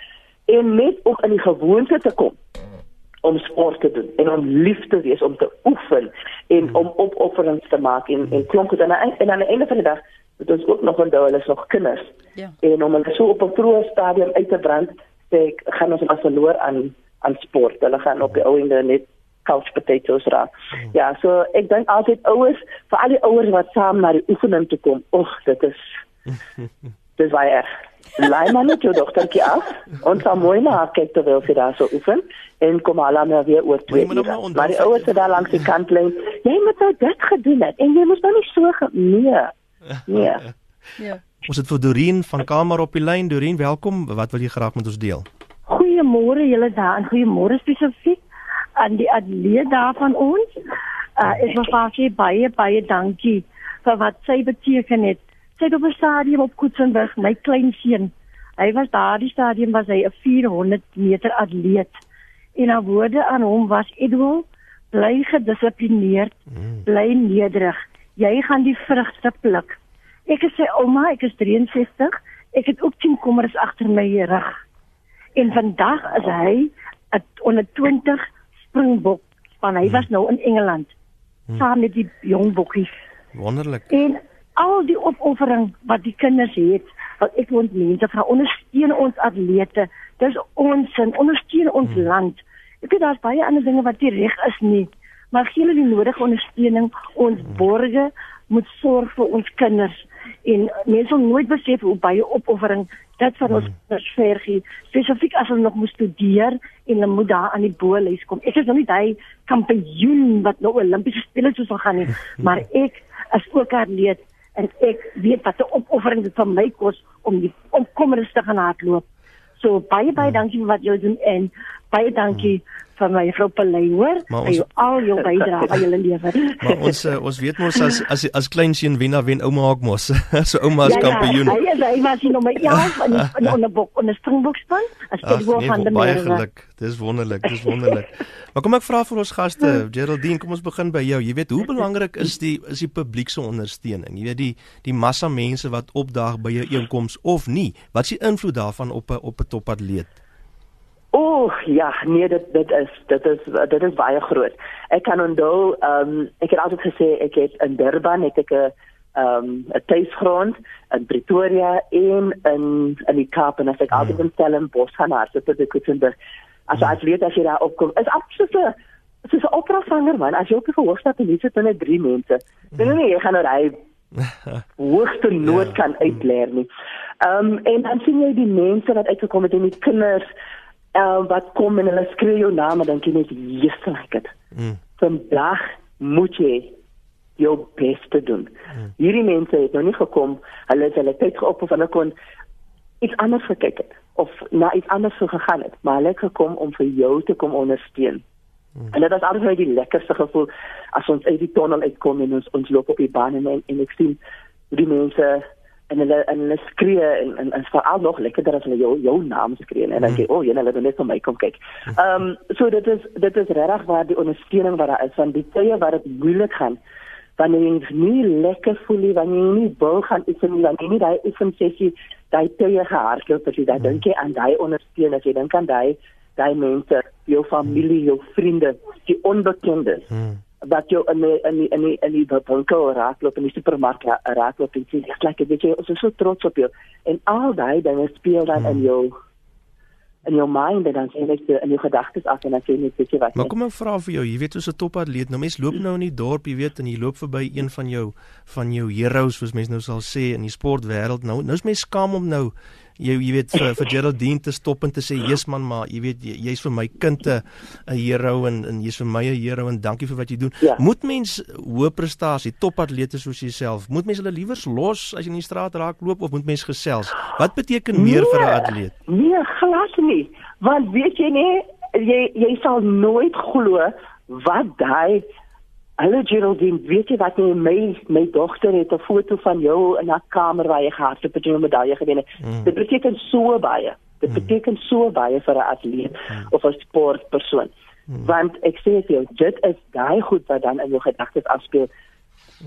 en net om in die gewoonte te kom om sport te doen en om lief te wees om te oefen en om opofferings te maak en en klomp en en aan die einde van die dag moet ons ook nog onthou hulle is nog kinders. Ja. En om hulle so op 'n vroeë stadium uit te brand, sê ek gaan ons maar verloor aan aan sport. Hulle gaan op die ou ende net couch potatoes raak. Hmm. Ja, so ek dink altyd ouers, vir al die ouers wat saam na die oefening toe kom, oeg, dit is [LAUGHS] dis baie erg. Laai maar net jou dogtertjie af en dan mooi na kyk terwyl sy daar so oefen en kom al aan weer oor twee. Maar die ouers wat daar langs die kant lê, jy moet nou dit gedoen het en jy moet nou nie so nee. Ja. [LAUGHS] Ja. Ons het vir Dorien van Kamer op die lyn. Dorien, welkom. Wat wil jy graag met ons deel? Goeiemôre julle daar en goeiemôre spesifiek aan die atleet daar van ons. Uh ek wil vir baie baie dankie vir wat sy beteken het. Sy het op 'n stadium op Koetsenburg, my klein seun. Hy was daar die stadium was hy 'n 400 meter atleet. En haar woorde aan hom was Edwin, bly gedissiplineerd, mm. bly nederig jy gaan die vrugte pluk. Ek sê ouma, ek is 63. Ek het ook 10 kommers agter my rug. En vandag is hy 'n onder 20 springbok, want hy was nou in Engeland hmm. saam met die jong bokkies. Wonderlik. En al die opoffering wat die kinders het, wat ek wil mense vra ondersteun ons atlete. Dis ons en ondersteun ons hmm. land. Ek weet daar's baie ander dinge wat nie reg is nie maar gee hulle die nodige ondersteuning. Ons borge moet sorg vir ons kinders en mense moet nooit besef hoe baie opoffering dit vir ons verg hmm. spesifiek as hulle nog moet studeer en hulle moet daar aan die boelhuis kom. Ek is nog nie daai kampioen wat nou Olimpiese spele sou sal gaan nie, [LAUGHS] maar ek as ook atleet en ek weet wat 'n opoffering dit vir my kos om die omkommerste te gaan hardloop. So baie baie hmm. dankie vir wat julle doen en Baie dankie vir my vrou Pelay hoor. Maar Vir ons- jou al jou bydrae wat jy lewer. Maar ons uh, ons weet mos as as as klein seun wen dan wen ouma ook mos. [LAUGHS] so ouma is kampioen. Ja, ja, hy was die nommer 11 [LAUGHS] in in onder bok onder Springbokspan as Ag, dit nee, van die baie Merwe. geluk. Dis wonderlik, dis wonderlik. [LAUGHS] maar kom ek vra vir ons gaste, Geraldine, kom ons begin by jou. Jy weet hoe belangrik is die is die publiek se ondersteuning? Jy weet die die massa mense wat opdaag by 'n einkoms of nie. Wat is die invloed daarvan op 'n op 'n topatleet? Oeg, ja, nee, dit dit is dit is dit is baie groot. Ek kan onthou, ehm um, ek het altyd gesê ek het in Durban het ek 'n ehm um, 'n tuisgrond in Pretoria en in in die Kaap en as ek altyd in Stellenbosch gaan na sit ek het dit as jy atleet as jy daar opkom, is absoluut 'n dit is 'n oprasanger man. As jy op die verhoogstap en jy sit met drie mense. Dan nee, jy gaan nou hy [LAUGHS] hoogste nood Ja. kan uitleer nie. Ehm um, en dan sien jy die mense wat uitgekom het en die kinders uh, wat kom en hulle skree jou naam en dan dink jy net yes like dit. Mm. Vandag moet jy jou bes te doen. Hierdie mense het nou nie gekom, hulle het hulle tyd geop of hulle kon iets anders gekyk het of na iets anders sou gegaan het, maar hulle het gekom om vir jou te kom ondersteun. En dit was altyd die lekkerste gevoel as ons uit die tonnel uitkom en ons ons loop op die baan en en ek sien die mense en hulle en hulle skree en en, en veral nog lekkerder as hulle jou jou naam skree en dan sê o, jy hulle het net vir my kom kyk. Ehm um, so dit is dit is regtig waar die ondersteuning wat daar is van die tye waar dit moeilik gaan wanneer jy nie lekker voel nie, wanneer jy nie wil gaan oefen nie, wanneer jy nie daai oefen sessie daai tye gehardloop het, jy dan dink jy aan daai ondersteuning, jy dink aan daai daai mense, jou familie, jou vriende, die onbekendes Mm. Wat jou in die, in die, in die, in die winkel raakloop in die supermark ra- raakloop en sê ek like weet jy ons is so trots op jou en al daai dinge speel dan in jou in jou mind en dan sê net in jou gedagtes af en dan sê net weet jy wat Maar kom ek vra vir jou, jy weet soos 'n topatleet, nou mense loop nou in die dorp, jy weet, en jy loop verby een van jou van jou heroes, soos mense nou sal sê in die sportwêreld. Nou nou is mense skaam om nou jy jy weet vir, vir Geraldine te stop en te sê, "Jesus man, maar jy weet jy- jy's vir my kind 'n hero en en jy's vir my 'n hero en dankie vir wat jy doen." Ja. Moet mens hoë prestasie, topatlete soos jouself, moet mens hulle liewers los as jy in die straat raak loop of moet mens gesels? Wat beteken meer vir 'n atleet? Nee, glad nie. Want weet jy nie, jy jy sal nooit glo wat daai Hallo Geraldine, weet jy wat nie my my dogter het 'n foto van jou in haar kamer waar jy gehardloop het en 'n medalje gewen het. Mm. Dit beteken so baie. Dit beteken so baie vir 'n atleet of 'n sportpersoon. Want ek sê vir jou, dit is daai goed wat dan in jou gedagtes afspeel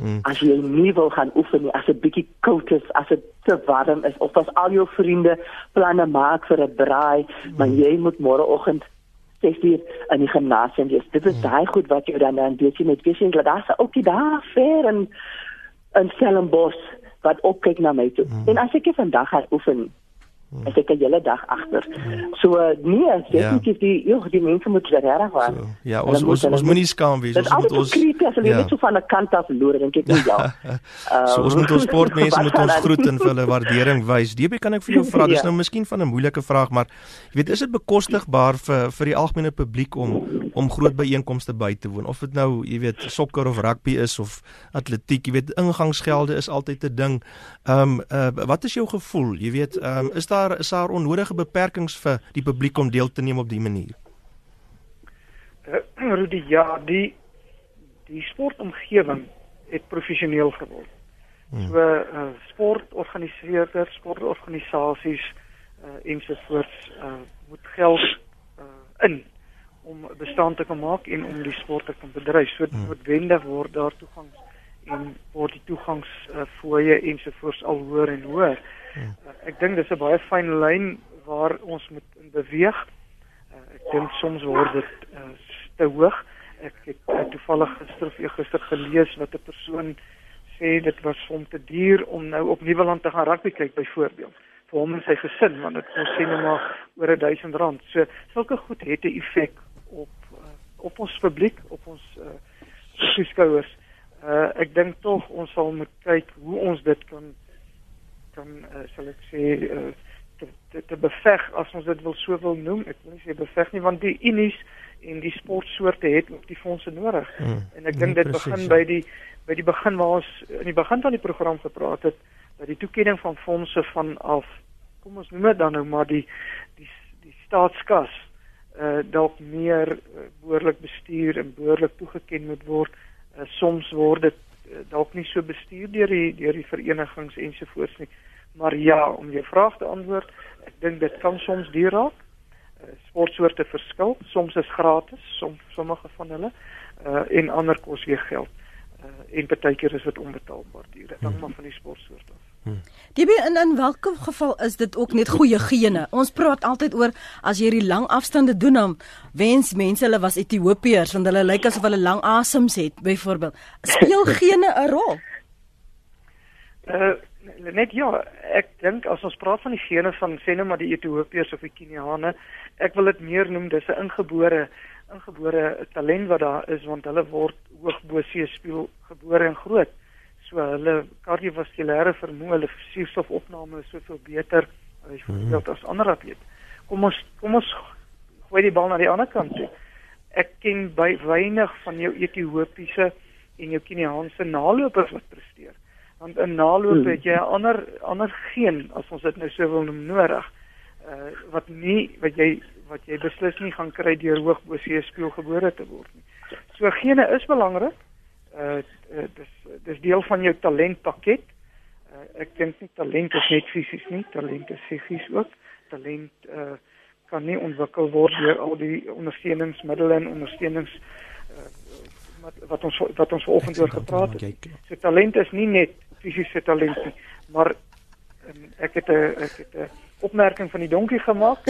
Mm. as jy nie wil gaan oefen nie, as dit bietjie koud is, as dit te warm is of as al jou vriende planne maak vir 'n braai, maar jy moet môreoggend 6uur in die gimnasium wees. Dit is daai goed wat jy dan dan jy met jy dat daar's 'n ouetjie daar ver in in Stellenbosch wat opkyk na my toe. En as ek vandag gaan oefen as ek 'n hele dag agter. So nee, definitief die joh, die mense moet regtig waar. So, ja, ons ons ons moet- moenie skaam wees. Ons moet ons creepy as hulle ja. net so van 'n kant af loer, dink ek nie ja. [LAUGHS] So ons moet ons sportmense [LAUGHS] Wat moet ons groet en vir hulle waardering wys. DB kan ek vir jou vra, dis Ja. nou miskien van 'n moeilike vraag, maar jy weet, is dit bekostigbaar vir vir die algemene publiek om om groot byeenkomste by te woon? Of dit nou, jy weet, sokker of rugby is of atletiek, jy weet, ingangsgelde is altyd 'n ding. Ehm um, uh, wat is jou gevoel? Jy weet, ehm um, is daar is daar onnodige beperkings vir die publiek om deel te neem op die manier? Uh, [CLEARS THROAT] Rudy, ja, die die sportomgewing het professioneel geword. Hmm. So uh, sportorganiseerders, sportorganisasies uh, ensovoorts uh, moet geld uh, in om bestaan te kan maak en om die sport te kan bedryf. So Hmm. noodwendig word daar toegangs en word die toegangs uh, fooie ensovoorts al hoër en hoër. Hmm. Uh, ek dink dis 'n baie fyn lyn waar ons moet in beweeg. Uh, ek dink soms word dit uh, te hoog. Ek het uh, toevallig gister of gister gelees wat 'n persoon sê dit was vir hom te duur om nou op Nieuweland te gaan rugby kyk byvoorbeeld vir hom en sy gesin want dit kos sê nou maar oor 'n 1000 rand. So sulke goed het 'n effek op uh, op ons publiek, op ons uh, toeskouers. Uh, ek dink tog ons sal moet kyk hoe ons dit kan kan uh, sal ek sê uh, te, te, te beveg as ons dit wil so wil noem. Ek wil nie sê beveg nie want die unies en die sportsoorte het ook die fondse nodig. Hmm. En ek Nee, dink dit presies, begin ja. by die by die begin waar ons in die begin van die program gepraat het dat die toekenning van fondse vanaf kom ons noem dit dan nou maar die die die staatskas uh dalk meer uh, behoorlik bestuur en behoorlik toegeken moet word. Uh, soms word dit uh, dalk nie so bestuur deur die deur die verenigings ensovoorts nie. Maar ja, om jou vraag te antwoord, ek dink dit kan soms duur raak. Uh, sportsoorte verskil. Soms is gratis, soms sommige van hulle uh en ander kos weer geld. Uh en partykeer is dit onbetaalbaar duur. Dit hang Hmm. maar van die sportsoort af. DB in in watter geval is dit ook net goeie gene? Ons praat altyd oor as jy die lang afstande doen dan wens mense hulle was Ethiopiërs want hulle lyk asof hulle lang asems het byvoorbeeld. Speel gene 'n rol? Uh net ja, ek dink as ons praat van die gene van sê nou maar die Ethiopiërs of die Keniane, ek wil dit meer noem dis 'n ingebore ingebore talent wat daar is want hulle word hoog bo seespieël gebore en groot. So hulle kardiovaskulêre vermoë, hulle suurstofopname is soveel beter byvoorbeeld as ander atlete. Kom ons kom ons gooi die bal na die ander kant toe. Ek ken by weinig van jou Ethiopiese en jou Keniaanse nalopers wat presteer. Want 'n naloop het jy 'n ander ander geen as ons dit nou so wil noem nodig. Uh wat nie wat jy wat jy beslis nie gaan kry deur hoog bo see speel gebore te word nie. So gene is belangrik. Uh, uh dis dis deel van jou talentpakket. Uh, ek dink nie talent is net fisies nie, talent is psigies ook. Talent uh kan nie ontwikkel word deur al die ondersteuningsmiddels en ondersteunings uh, wat wat ons wat ons vanoggend oor gepraat het. So talent is nie net fisiese talent nie, maar um, ek het 'n ek het 'n opmerking van die donkie gemaak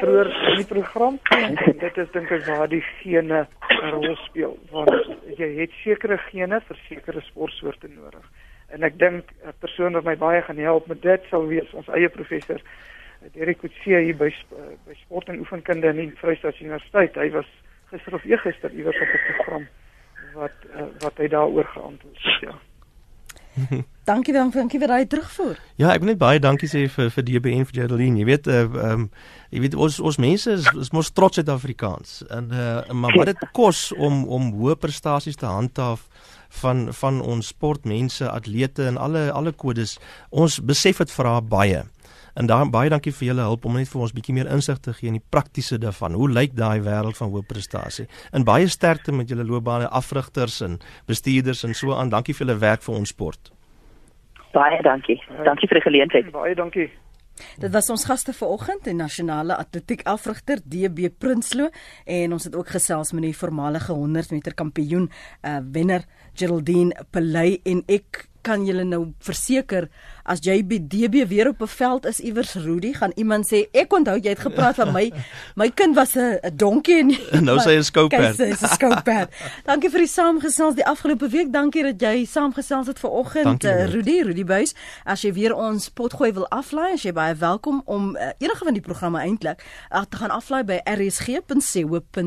vroeër in die program en dit is dink ek waar die gene 'n rol speel want jy het sekere gene vir sekere sportsoorte nodig. En ek dink 'n persoon wat my baie gaan help met dit sal wees ons eie professor Derek Coetzee hier by eh, by sport en oefenkunde in die Vrystaat Universiteit. Hy was gister of eergister iewers op 'n program wat uh, wat hy daaroor geantwoord het. Ja. [LAUGHS] Dankie dan, dankie vir daai terugvoer. Ja, ek wil net baie dankie sê vir vir DB en vir Jadeline. Jy weet, uh, ehm uh, jy weet ons ons mense is, is mos trots Suid-Afrikaans. En uh, maar wat dit kos om om hoë prestasies te handhaaf van van ons sportmense, atlete en alle alle kodes. Ons besef dit vra baie. En daar baie dankie vir julle hulp om net vir ons bietjie meer insig te gee in die praktiese daarvan. Hoe lyk daai wêreld van hoë prestasie? En baie sterkte met julle loopbane afrigters en bestuurders en so aan. Dankie vir julle werk vir ons sport. Baie dankie. Dankie vir die geleentheid. Baie dankie. Dit was ons gaste vanoggend, die nasionale atletiek afrigter DB Prinsloo en ons het ook gesels met die voormalige 100 meter kampioen uh wenner Geraldine Pelay en ek kan julle nou verseker as jy by DB weer op 'n veld is iewers Rudy gaan iemand sê ek onthou jy het gepraat van my [LAUGHS] my kind was 'n donkie en [LAUGHS] Nou sê hy 'n skouperd. Kyk, Sy's 'n skouperd. [LAUGHS] Dankie vir die saamgesels die afgelope week. Dankie dat jy saamgesels het vanoggend uh, Lenet. Rudy, Rudy Buys. As jy weer ons potgooi wil aflaai, as jy baie welkom om uh, enige van die programme eintlik uh, te gaan aflaai by rsg.co.za.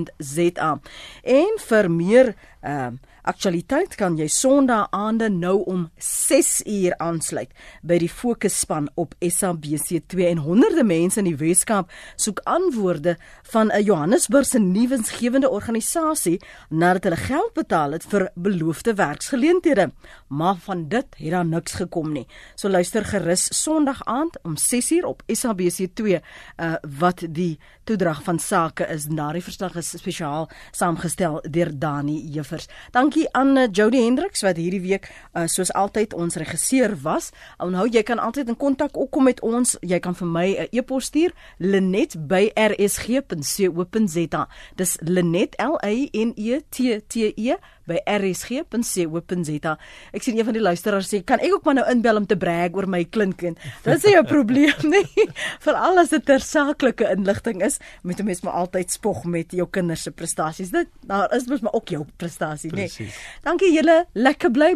En vir meer ehm uh, aktualiteit kan jy Sondag aande nou om 6 uur aansluit by die fokusspan op SABC2 en honderde mense in die Weskaap soek antwoorde van 'n Johannesburgse nuwensgewende organisasie nadat hulle geld betaal het vir beloofde werksgeleenthede. Maar van dit het daar niks gekom nie. So luister gerus Sondag aand om 6uur op SABC2 uh, wat die toedrag van sake is. Daardie verslag is spesiaal saamgestel deur Dani Juffers. Dankie aan uh, Jody Hendriks wat hierdie week uh, soos altyd ons regisseur was. Onthou jy kan altyd in kontak opkom met ons. Jy kan vir my 'n uh, e-pos stuur linet@rsg.co.za. Dis linet L A N E T T E by rsg.co.za. Ek sien een van die luisteraars sê, "Kan ek ook maar nou inbel om te brag oor my kleinkind?" Dit is 'n probleem [LAUGHS] nie. Veral as dit tersaaklike inligting is, moet 'n mens maar altyd spog met jou kinders se prestasies. Dit daar is mos maar ook jou prestasie, nee. Dankie julle, lekker bly